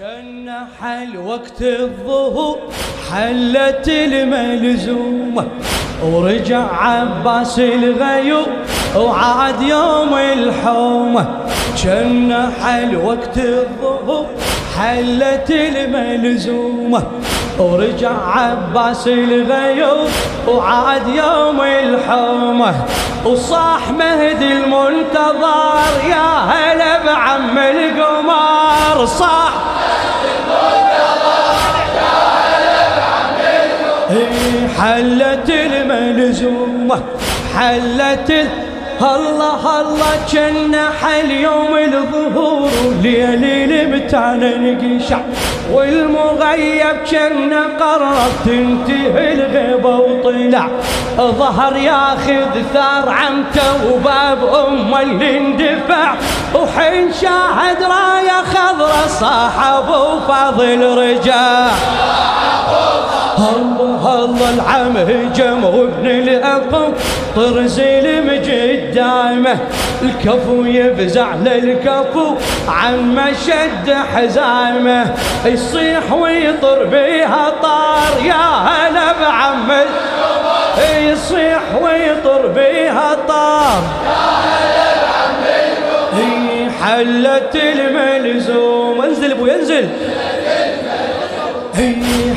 كان حل وقت الظهور حلت الملزومة ورجع عباس الغيوم وعاد يوم الحومة كان حل وقت الظهور حلت الملزومة ورجع عباس الغيوم وعاد يوم الحومة وصاح مهدي المنتظر يا هلا بعم القمر صاح حلت الملزومة حلت الله الله جنة حل يوم الظهور ليل المتعنى نقشع والمغيب جنة قرب تنتهي الغيبة وطلع. ظهر ياخذ ثار عمته وباب امه اللي اندفع. وحين شاهد راية خضرة صاح ابو فاضل رجع الله الله العم هجم وابن الأقم طرز المجد دايمه الكفو يفزع للكفو عم شد حزايمه يصيح ويطر بيها طار يا هلا بعم يصيح ويطر بيها طار. يا هلا بعم حلت الملزوم. انزل ابو ينزل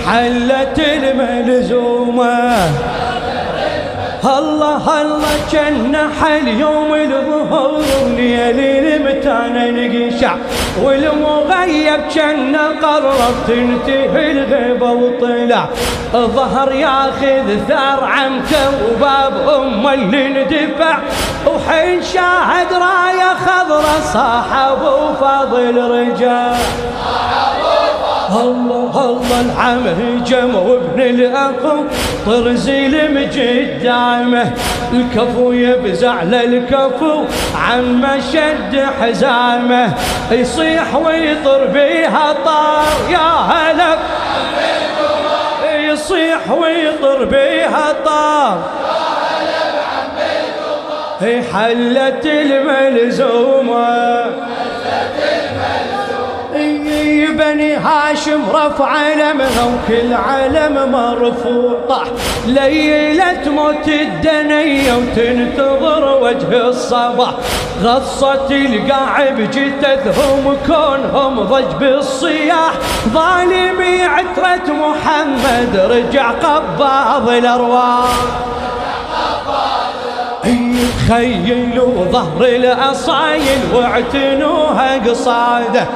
حلت الملزومة الله الله جنة حل يوم الظهور ليل المتانة نقشع والمغيب جنة قرب تنتهي الغيبة وطلع. ظهر ياخذ ثار عمته وباب امه اللي ندفع وحين شاهد راية خضرة صاح أبو فاضل رجال الله الله العم هجم وابن الأخو طرز المجد دايمه الكفو يبزع للكفو عم شد حزامه. يصيح ويطر بيها طار يا هلا. يصيح ويطر بيها طار. هي حلت الملزومة. بني هاشم رفع علمها وكل علم مرفوع طاح ليلة موت الدنيا وتنتظر وجه الصباح. غصت القاعب جثثهم كونهم ضج بالصياح. ظالمي عترة محمد رجع قباض الأرواح. خيلوا ظهر الأصايل واعتنوها قصاده.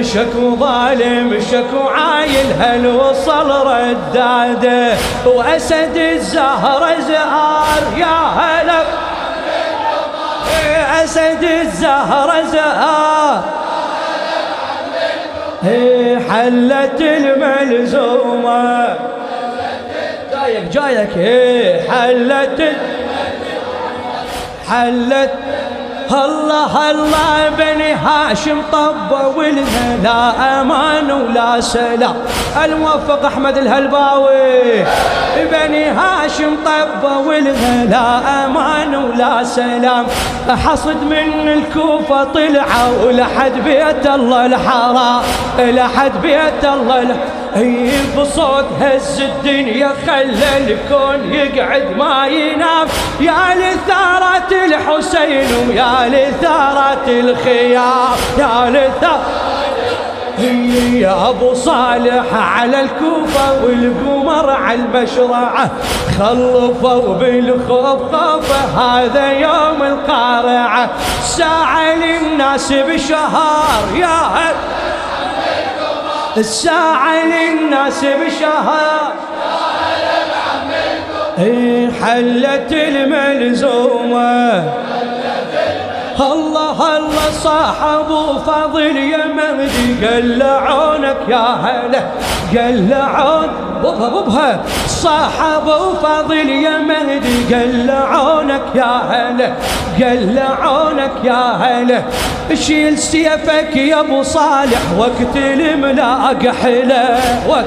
شكو ظالم شكو عايل هل وصل رداده. وأسد الزهر زهار يا هلا. أسد الزهر زهار. حلت الملزومة. جايك جايك. حلت حلت الله الله بني هاشم طبوا لنا لا أمان ولا سلام. الموفق احمد الهلباوي. بني هاشم طبوا لنا لا أمان ولا سلام. حصد من الكوفة طلعوا لحد بيت الله الحرام. لحد بيت الله الحرام هي بصوت هز الدنيا خلى الكون يقعد ما ينام. يا لثارة الحسين ويا لثارة الخيار يا لثارة يا أبو صالح على الكوفة والقمر على المشرعة خلفوا بالخوف خوف هذا يوم القارعة ساعة للناس بشهر يا هل الساعة للناس بشهر. إيه حلت الملزومة. الله الله صاحب فضل يا مهدي قلعونك يا هلا قلعون بوبها بوبها. صاحب فضل يا مهدي قلعونك يا هلا قلعونك يا هلا. شيل سيفك يا أبو صالح وقت الملاق حلا وقت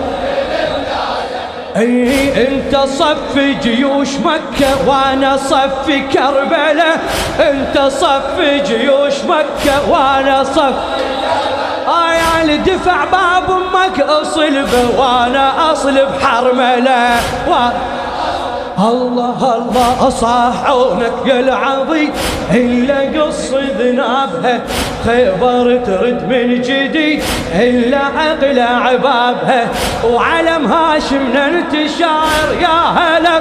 إي أنت صف جيوش مكة وأنا صف كربلاء أنت صف جيوش مكة وأنا صف. آه يا دفع باب أمك اصلب وأنا اصلب حرمله و... الله الله صاحونك يا العظيم. إلا قص ذنابها خيبر ترد من جديد. إلا عقل عبابها وعلم هاشم انتشار يا هلا.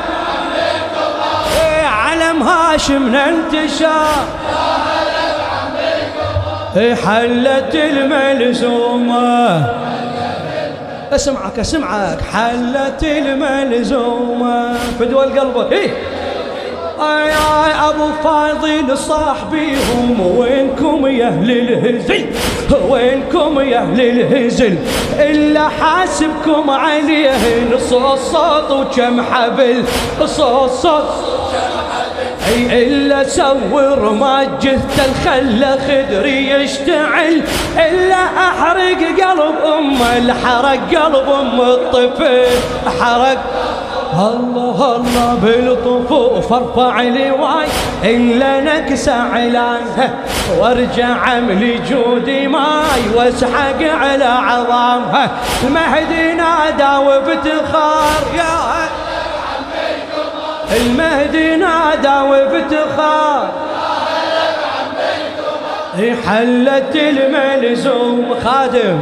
إيه، علم هاشم انتشار إيه، حلت الملزومة. اسمعك اسمعك. حلت الملزومة فدوى قلبك إيه أي أي أبو فاضل صاحبيهم. وينكم يا أهل الهزل؟ وينكم يا أهل الهزل؟ إلا حاسبكم عليه. نصوص صوت وكم حبل. صوت صوت. إلا سور ما جثت الخلة خدري يشتعل إلا أحرق قلب أم الحرق قلب أم الطفل حرق. الله الله بالطفوف ارفع لواي الا نكس علانها وارجع عملي جودي ماي واسحق على عظامها المهدي نادى وبتخار يا المهدي نادى وافتخار حلت الملزوم خادم.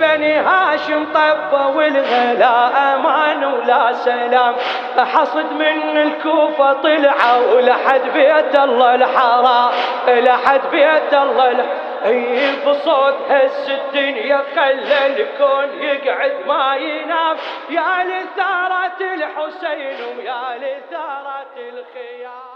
بني هاشم طبة والغلا أمان ولا سلام. حصد من الكوفة طلعوا لحد بيت الله الحرام. لحد بيت الله الحرام. اي بصوت هز الدنيا خلى الكون يقعد ما ينام يا لثارة الحسين ويا لثارة الخيام.